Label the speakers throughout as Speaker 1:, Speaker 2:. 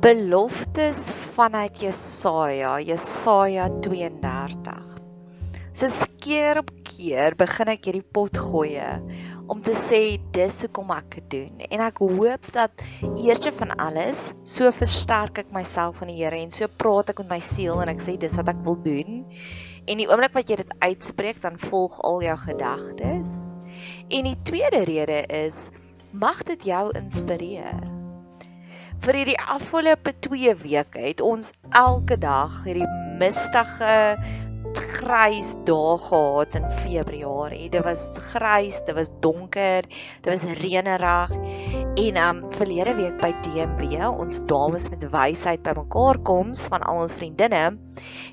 Speaker 1: Beloftes vanuit Jesaja, Jesaja 32. So keer op keer begin ek hierdie pot gooi om te sê dis hoekom ek dit doen. En ek hoop dat eerste van alles so versterk ek myself van die Here en so praat ek met my siel en ek sê dis wat ek wil doen. En die oomblik wat jy dit uitspreek dan volg al jou gedagtes. En die tweede rede is mag dit jou inspireer vir hierdie afgelope 2 weke het ons elke dag hierdie mistige grys dae gehad in Februarie. Dit was grys, dit was donker, dit was reënerig. En um verlede week by DMW, ons dames met wysheid bymekaar koms van al ons vriendinne,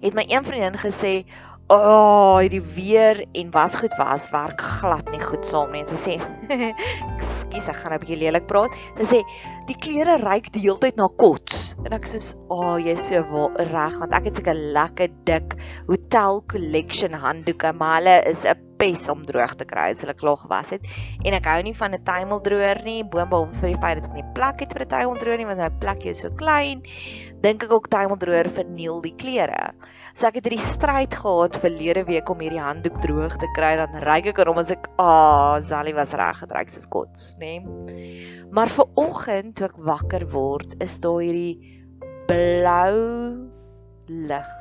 Speaker 1: het my een vriendin gesê, "O, oh, hierdie weer en wasgoed was werk glad nie goed saam nie." En sy sê, "Ekskuus, ek gaan 'n bietjie lelik praat." Sy sê, "Die klere ryk die hele tyd na kots." En ek sê, "O, oh, jy's so reg, want ek het seker lekker dik hotel collection handdoeke, maar hulle is 'n pes om droog te kry as hulle klaar gewas het. En ek hou nie van 'n tuimeldroër nie, boonop vir die feit dat ek nie plek het vir 'n tuimeldroër nie, want my plekjie is so klein. Dink ek ook tuimeldroër verniel die klere." So ek het hierdie stryd gehad verlede week om hierdie handdoek droog te kry dan ryk ek erom as ek ah, oh, Sally was reg gedryk soos kots, nê? Nee? Maar vir oggend toe ek wakker word, is daar hierdie blou lig.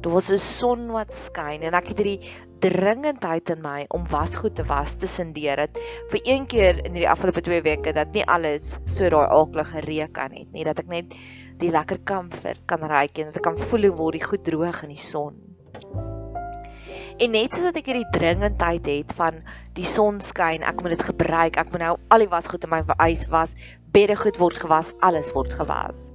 Speaker 1: Daar was 'n son wat skyn en ek het hierdie dringendheid in my om wasgoed te was tussen deur dit vir een keer in hierdie afgelope 2 weke dat nie alles so daai aaklige reuk aan het nie, dat ek net die lekker comfort kan ruik en dat ek kan voel hoe word die goed droog in die son. En net soos dat ek hierdie dringendheid het van die son skyn, ek moet dit gebruik, ek moet nou al die wasgoed in my huis was, beddegoed word gewas, alles word gewas.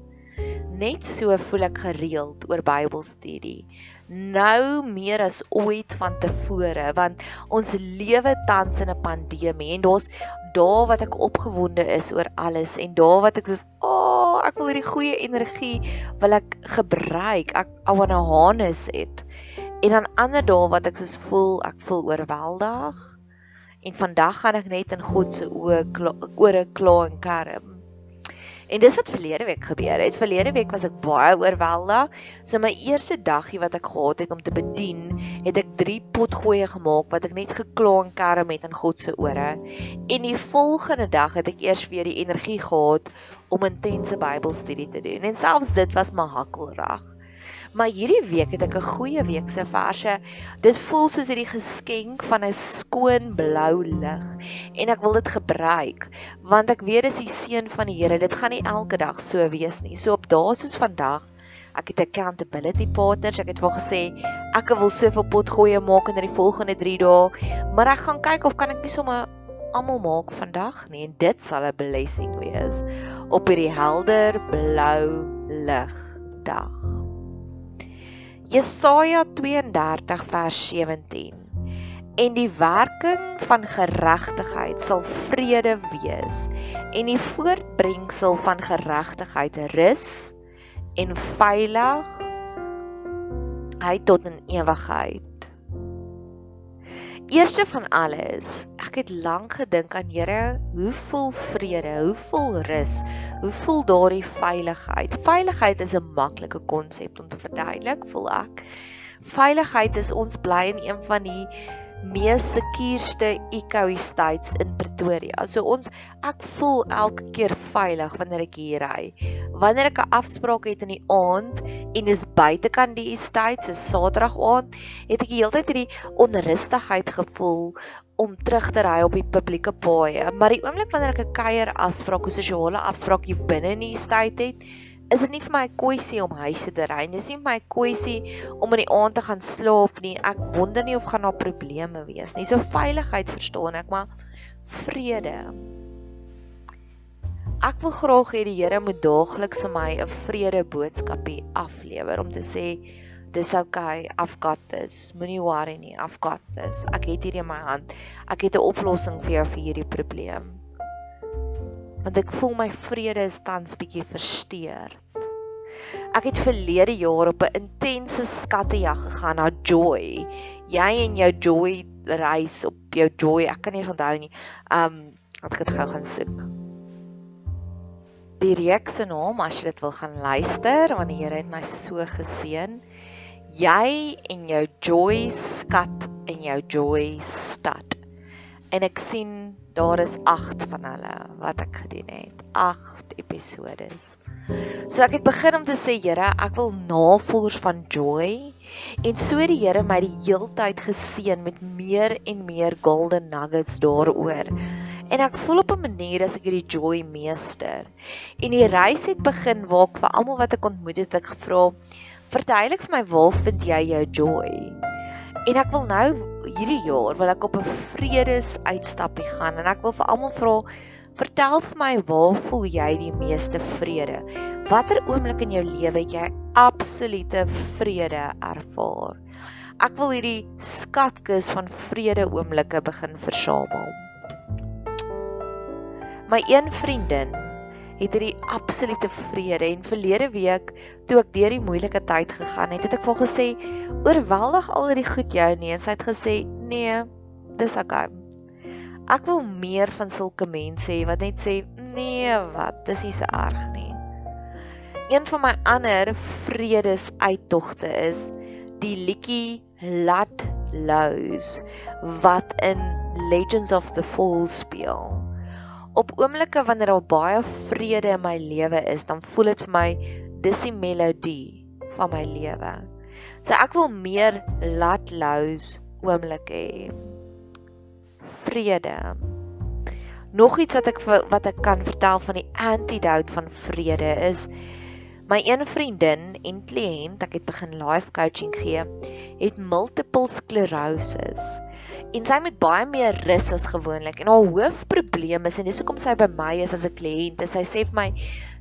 Speaker 1: Net so voel ek gereeld oor Bybelstudie. Nou meer as ooit van tevore want ons lewe tans in 'n pandemie en daar's daar wat ek opgewonde is oor alles en daar wat ek sê, "O, oh, ek wil hierdie goeie energie wil ek gebruik. Ek I want to harness it." En dan ander dae wat ek soos voel, ek voel oorweldig. En vandag gaan ek net in God se oë ore kla en kerm. En dis wat verlede week gebeur het. Verlede week was ek baie oorweldig. So my eerste dagie wat ek gehad het om te bedien, het ek 3 potgoeie gemaak wat ek net gekla en kerm het in God se ore. En die volgende dag het ek eers weer die energie gehad om intense Bybelstudie te doen. En selfs dit was my hakkelrag. Maar hierdie week het ek 'n goeie week se verse. Dit voel soos hierdie geskenk van 'n skoon blou lig en ek wil dit gebruik want ek weet dis die seën van die Here. Dit gaan nie elke dag so wees nie. So op dae soos vandag Ek het accountability partners. Ek het vir gesê ek wil soveel pot gooi maak in die volgende 3 dae, maar ek gaan kyk of kan ek nie sommer almal maak vandag nie en dit sal 'n blessing wees op hierdie helder blou lig dag. Jesaja 32 vers 17. En die werking van geregtigheid sal vrede wees en die voortbrengsel van geregtigheid rus en veilig hy tot in ewigheid. Eerste van alles, ek het lank gedink aan Here, hoe voel vrede? Hoe voel rus? Hoe voel daardie veiligheid? Veiligheid is 'n maklike konsep om te verduidelik, voel ek. Veiligheid is ons bly in een van die mees sekuurste eco-estates in Pretoria. So ons ek voel elke keer veilig wanneer ek hier ry. Wanneer ek 'n afspraak het in die aand en dis buitekant die estate, so Saterdag aand, het ek die hele tyd hierdie onrustigheid gevoel om terug te ry op die publieke paaie. Maar die oomblik wanneer ek 'n kuier afspraak, 'n sosiale afspraak hier binne in die estate het, is dit nie vir my 'n kwessie om huise te ry nie. Dis nie my kwessie om in die aand te gaan slaap nie. Ek wonder nie of gaan daar probleme wees nie. So veiligheid verstaan ek, maar vrede. Ek wil graag hê die Here moet daagliks vir my 'n vrede boodskapie aflewer om te sê dis okay, I've got this. Moenie worry nie, I've got this. Ek het hier in my hand. Ek het 'n oplossing vir jou vir hierdie probleem want ek voel my vrede is tans bietjie versteur. Ek het verlede jaar op 'n intense skattejag gegaan na Joy. Jy en jou Joy reis op jou Joy, ek kan nie onthou nie. Um ek het gou gaan soek. Die reeks se naam as jy dit wil gaan luister, want die Here het my so geseën. Jy en jou Joy skat en jou Joy stad. En ek sien daar is 8 van hulle wat ek gedoen het. 8 episodes. So ek het begin om te sê, Here, ek wil navolgers van Joy en so die Here my die heeltyd geseën met meer en meer golden nuggets daaroor. En ek voel op 'n manier as ek hierdie Joy meester. En die reis het begin waar ek vir almal wat ek ontmoet het, ek gevra, "Verduidelik vir my waar vind jy jou joy?" En ek wil nou hierdie jaar wil ek op 'n vredesuitstappie gaan en ek wil vir almal vra vertel vir my waar voel jy die meeste vrede? Watter oomblik in jou lewe het jy absolute vrede ervaar? Ek wil hierdie skatkis van vrede oomblikke begin versamel. My een vriendin het hierdie absolute vrede en verlede week toe ek deur die moeilike tyd gegaan het, het ek vir haar gesê, "Oorweldig al hierdie goed jou nie." En sy het gesê, "Nee, dis okay." Ek wil meer van sulke mense hê wat net sê, "Nee, wat? Dis nie so erg nie." Een van my ander vredesuittogte is die liedjie Lat Lows wat in Legends of the Fall speel op oomblikke wanneer daar baie vrede in my lewe is, dan voel dit vir my dis die melodie van my lewe. So ek wil meer laat lows oomblikke hê. Vrede. Nog iets wat ek wat ek kan vertel van die antidote van vrede is my een vriendin en kliënt, ek het begin life coaching gee, het multiple sclerosis en sy met baie meer rus as gewoonlik. En haar hoofprobleem is en dis hoekom sy by my is as 'n kliënt sy sê vir my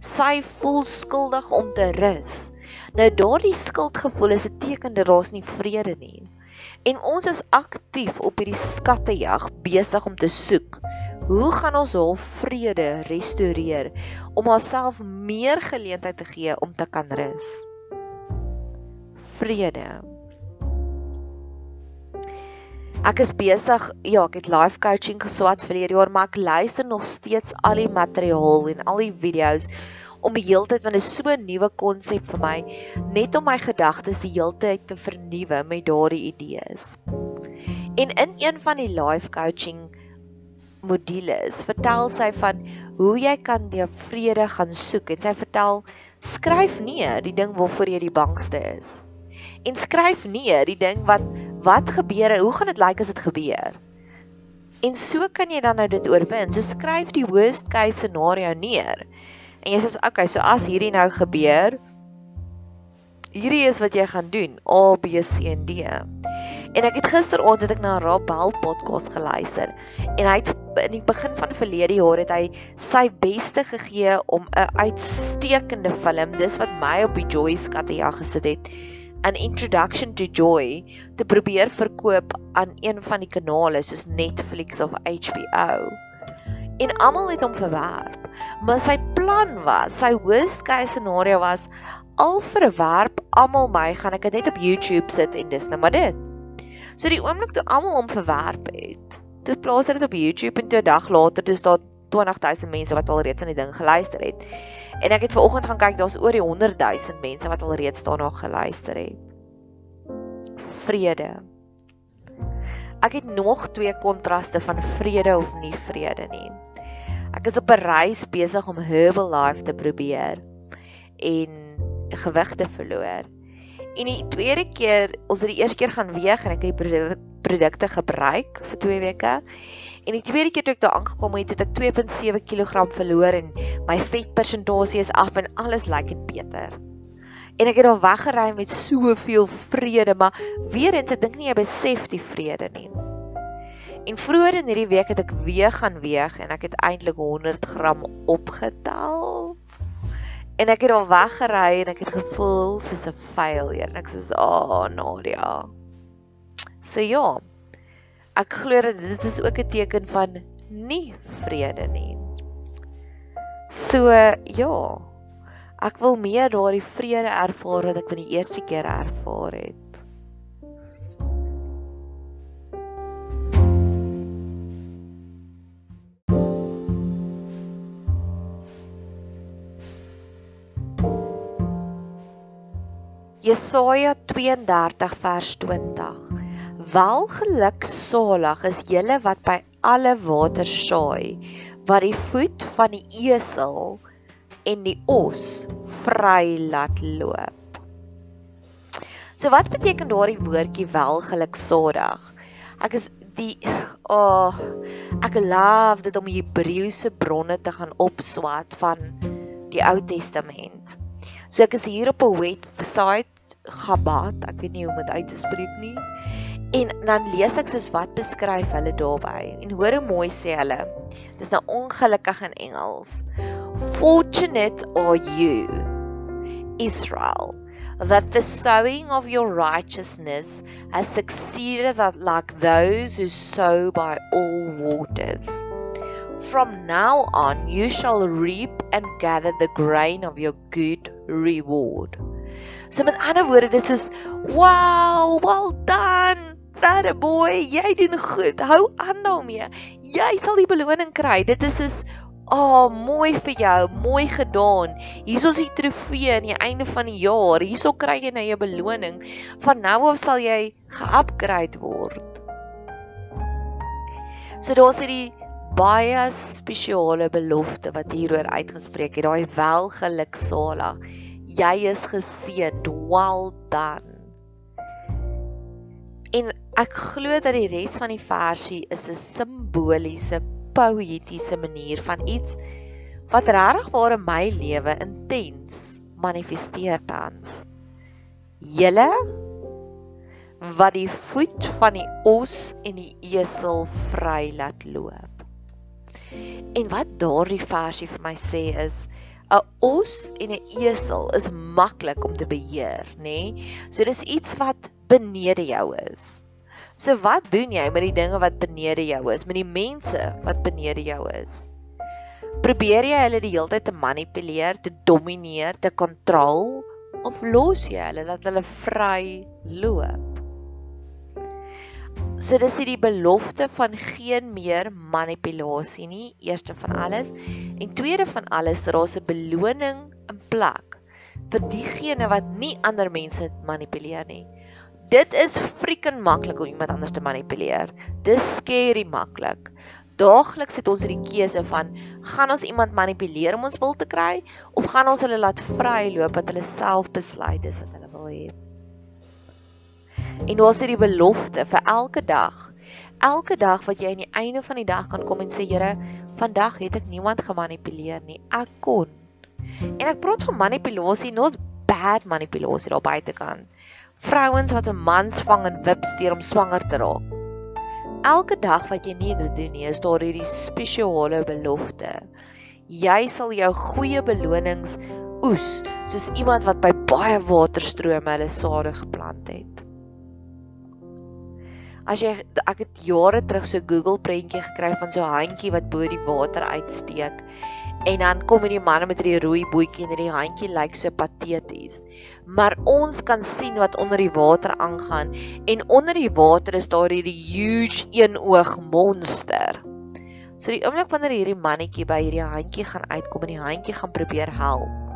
Speaker 1: sy voel skuldig om te rus. Nou daardie skuldgevoel is 'n teken dat daar's nie vrede nie. En ons is aktief op hierdie skattejag besig om te soek hoe gaan ons haar vrede restoreer om haarself meer geleentheid te gee om te kan rus? Vrede Ek is besig, ja, ek het life coaching geswat vir hierdie jaar, maar ek luister nog steeds al die materiaal en al die video's om die hele tyd want dit is so 'n nuwe konsep vir my, net om my gedagtes die hele tyd te vernuwe met daardie idees. En in een van die life coaching modules vertel sy van hoe jy kan die vrede gaan soek en sy vertel skryf neer die ding waarvoor jy die bangste is. En skryf neer die ding wat wat gebeur en hoe gaan dit lyk as dit gebeur? En so kan jy dan nou dit oorwin. So skryf die worst case scenario neer. En jy sê, "Oké, okay, so as hierdie nou gebeur, hierdie is wat jy gaan doen: A, B, C en D." En ek het gisteraand het ek na 'n Rabel podcast geluister en hy het in die begin van verlede jaar het hy sy beste gegee om 'n uitstekende film, dis wat my op die Joyce katte jag gesit het 'n introduction to joy te probeer verkoop aan een van die kanale soos Netflix of HBO. En almal het hom verwerp. Maar sy plan was, sy worst case scenario was al verwerp almal my, gaan ek dit net op YouTube sit en dis nou maar dit. So die oomblik toe almal hom verwerp het, toe plaas hy dit op YouTube en toe 'n dag later dis daar 20000 mense wat al reeds aan die ding geluister het. En ek het ver oggend gaan kyk, daar's oor die 100000 mense wat al reeds daarna geluister het. Vrede. Ek het nog twee kontraste van vrede of nie vrede nie. Ek is op 'n reis besig om Herbalife te probeer en gewig te verloor. En die tweede keer, ons het die eerste keer gaan weeg en ek het die produkte gebruik vir 2 weke. En die tweede keer toe ek daar aangekom het, het ek 2.7 kg verloor en my vetpersentasie is af en alles lyk net beter. En ek het al weggery met soveel vrede, maar weer eens ek dink nie jy besef die vrede nie. En vroeër in hierdie week het ek weer gaan weeg en ek het eintlik 100 gram opgetel. En ek het al weggery en ek het gevoel soos 'n failure. En ek sê, "Aa, oh, Nadia." So ja, ek glo dat dit is ook 'n teken van nie vrede nie. So ja. Ek wil meer daardie vrede ervaar wat ek van die eerste keer ervaar het. Jesaja 32 vers 20 Welgeluk salig is julle wat by alle water saai, wat die voet van die esel en die os vry laat loop. So wat beteken daardie woordjie welgeluk salig? Ek is die oh ek love dit om Hebreëse bronne te gaan opswat van die Ou Testament. So ek is hier op 'n website Gabat, ek weet nie hoe om dit uit te spreek nie. En dan lees ek soos wat beskryf hulle daarby. En hoor hoe mooi sê hulle. Dis nou ongelukkig in Engels. Fortunate are you, Israel, that the sowing of your righteousness has succeeded that like those who sow by all waters. From now on you shall reap and gather the grain of your good reward. So met ander woorde dis is wow, well done. That boy, jy doen goed. Hou aan daarmee. Jy sal die beloning kry. Dit is is oh, mooi vir jou, mooi gedaan. Hier is die trofee aan die einde van die jaar. Hierso kry jy nou jou beloning. Van nou af sal jy ge-upgrade word. So daar's hierdie baie spesiale belofte wat hieroor uitgespreek het. Daai welgeluksalig. Jy is geseën. Well done. En ek glo dat die res van die versie is 'n simboliese, poëtiese manier van iets wat regtig waar in my lewe intens manifesteer tans. Julle wat die voet van die os en die esel vry laat loop. En wat daardie versie vir my sê is 'n os en 'n esel is maklik om te beheer, nê? Nee? So dis iets wat benede jou is. So wat doen jy met die dinge wat benede jou is, met die mense wat benede jou is? Probeer jy hulle die hele tyd te manipuleer, te domineer, te kontrol of los jy hulle laat hulle vry loop? So dis hierdie belofte van geen meer manipulasie nie, eerste van alles, en tweede van alles, daar's 'n beloning in plek vir diegene wat nie ander mense manipuleer nie. Dit is freaking maklik om iemand anders te manipuleer. Dis scary maklik. Daagliks het ons hierdie keuse van gaan ons iemand manipuleer om ons wil te kry of gaan ons hulle laat vryloop wat hulle self besluit is wat hulle wil hê. En ons het die belofte vir elke dag. Elke dag wat jy aan die einde van die dag kan kom en sê Here, vandag het ek niemand gemanipuleer nie. Ek kon. En ek praat van manipulasie, is bad manipulasie daar buitekant vrouens wat 'n man vang en wip steur om swanger te raak. Elke dag wat jy nie dit doen nie, is daar hierdie spesiale belofte. Jy sal jou goeie belonings oes soos iemand wat by baie waterstrome hulle sade geplant het. As jy ek het jare terug so Google prentjie gekry van so 'n handjie wat bo die water uitsteek en dan kom hierdie man met hierdie rooi bootjie en hierdie handjie lyk so pateties. Maar ons kan sien wat onder die water aangaan en onder die water is daar hierdie huge eenoog monster. So die oomblik wanneer hierdie mannetjie by hierdie handjie gaan uitkom en die handjie gaan probeer help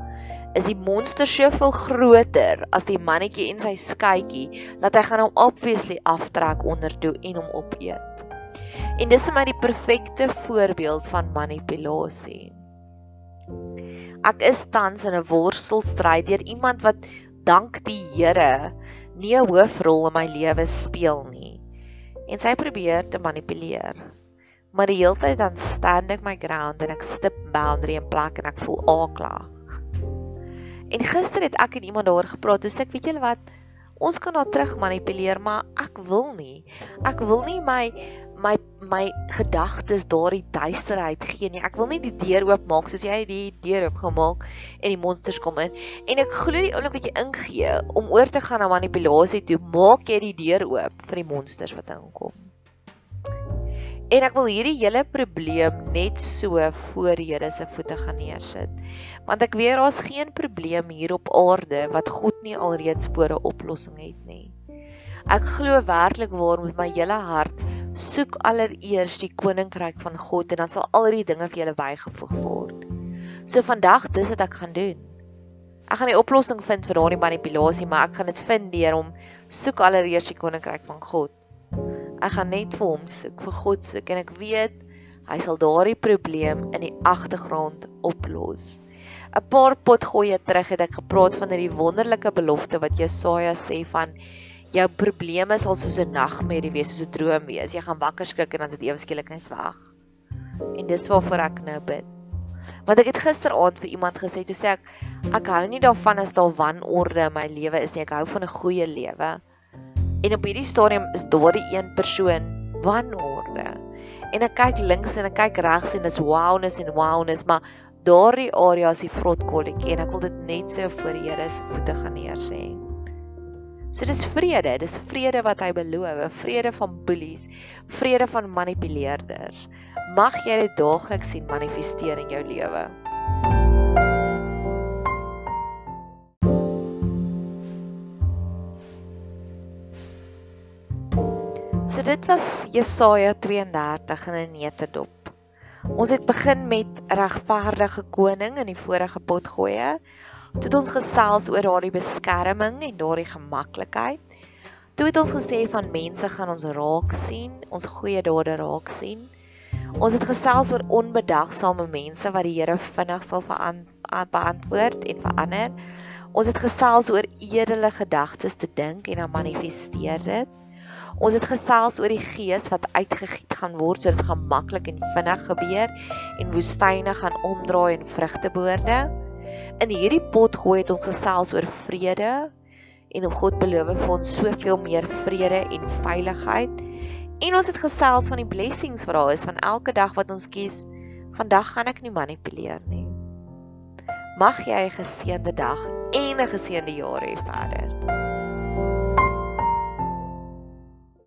Speaker 1: is die monster soveel groter as die mannetjie en sy skytjie dat hy gaan hom obviously aftrek onder toe en hom opeet. En dis vir my die perfekte voorbeeld van manipulasie. Ek is tans in 'n worstelstryd deur iemand wat dank die Here nie 'n hoofrol in my lewe speel nie. En sy probeer te manipuleer. Maar die hele tyd dan stand ek my ground en ek sit 'n boundary in plek en ek voel aaklag. En gister het ek en iemand daaroor gepraat. Toe sê ek, weet julle wat? Ons kan nou terug manipuleer, maar ek wil nie. Ek wil nie my my my gedagtes daardie duisterheid gee nie. Ek wil nie die deur oopmaak soos jy die deur oopgemaak en die monsters kom in. En ek glo die oomblik wat jy ingee om oor te gaan na manipulasie toe, maak jy die deur oop vir die monsters wat inkom. En ek wil hierdie hele probleem net so voor Here se voete gaan neersit. Want ek weet daar's geen probleem hier op aarde wat God nie alreeds voor 'n oplossing het nie. Ek glo werklik waar met my hele hart soek allereers die koninkryk van God en dan sal al die dinge vir julle bygevoeg word. So vandag dis wat ek gaan doen. Ek gaan die oplossing vind vir daardie manipulasie, maar ek gaan dit vind deur om soek allereers die koninkryk van God. Ek gaan net vir hom soek, vir God soek en ek weet hy sal daardie probleem in die agtergrond oplos. 'n Paar potgoeie terug het ek gepraat van hierdie wonderlike belofte wat Jesaja sê van jou probleme sal soos 'n nagmerrie wees, soos 'n droom wees. Jy gaan wakker skrik en dan is dit ewe skielik net weg. En dis waarvoor ek nou bid. Want ek het gisteraand vir iemand gesê, toe sê ek ek hou nie daarvan as daar wanorde in my lewe is nie. Ek hou van 'n goeie lewe. En op hierdie stadium is daardie een persoon wanorde. En ek kyk links en ek kyk regs en dis wowness en wowness, maar daardie area is die vrotkolletjie en ek wil dit net so voor die Here se voete gaan neersê. So dis vrede, dis vrede wat hy beloof, vrede van bullies, vrede van manipuleerders. Mag jy dit daagliks sien manifesteer in jou lewe. Was Jesaja 32 in 'n netedop. Ons het begin met regverdige koning in die vorige pot gooi. Toe het ons gesels oor daardie beskerming en daardie gemaklikheid. Toe het ons gesê van mense gaan ons raak sien, ons goeie dade raak sien. Ons het gesels oor onbedagsame mense wat die Here vinnig sal beantwoord en verander. Ons het gesels oor edele gedagtes te dink en dan manifesteer dit. Ons het gesels oor die gees wat uitgegiet gaan word sodat dit maklik en vinnig gebeur en woestyne gaan omdraai en vrugte boorde. In hierdie pot gooi het ons gesels oor vrede en hoe God beloof vir ons soveel meer vrede en veiligheid. En ons het gesels van die blessings wat daar is van elke dag wat ons kies. Vandag gaan ek nie manipuleer nie. Mag jy 'n geseënde dag en 'n geseënde jaar hê verder.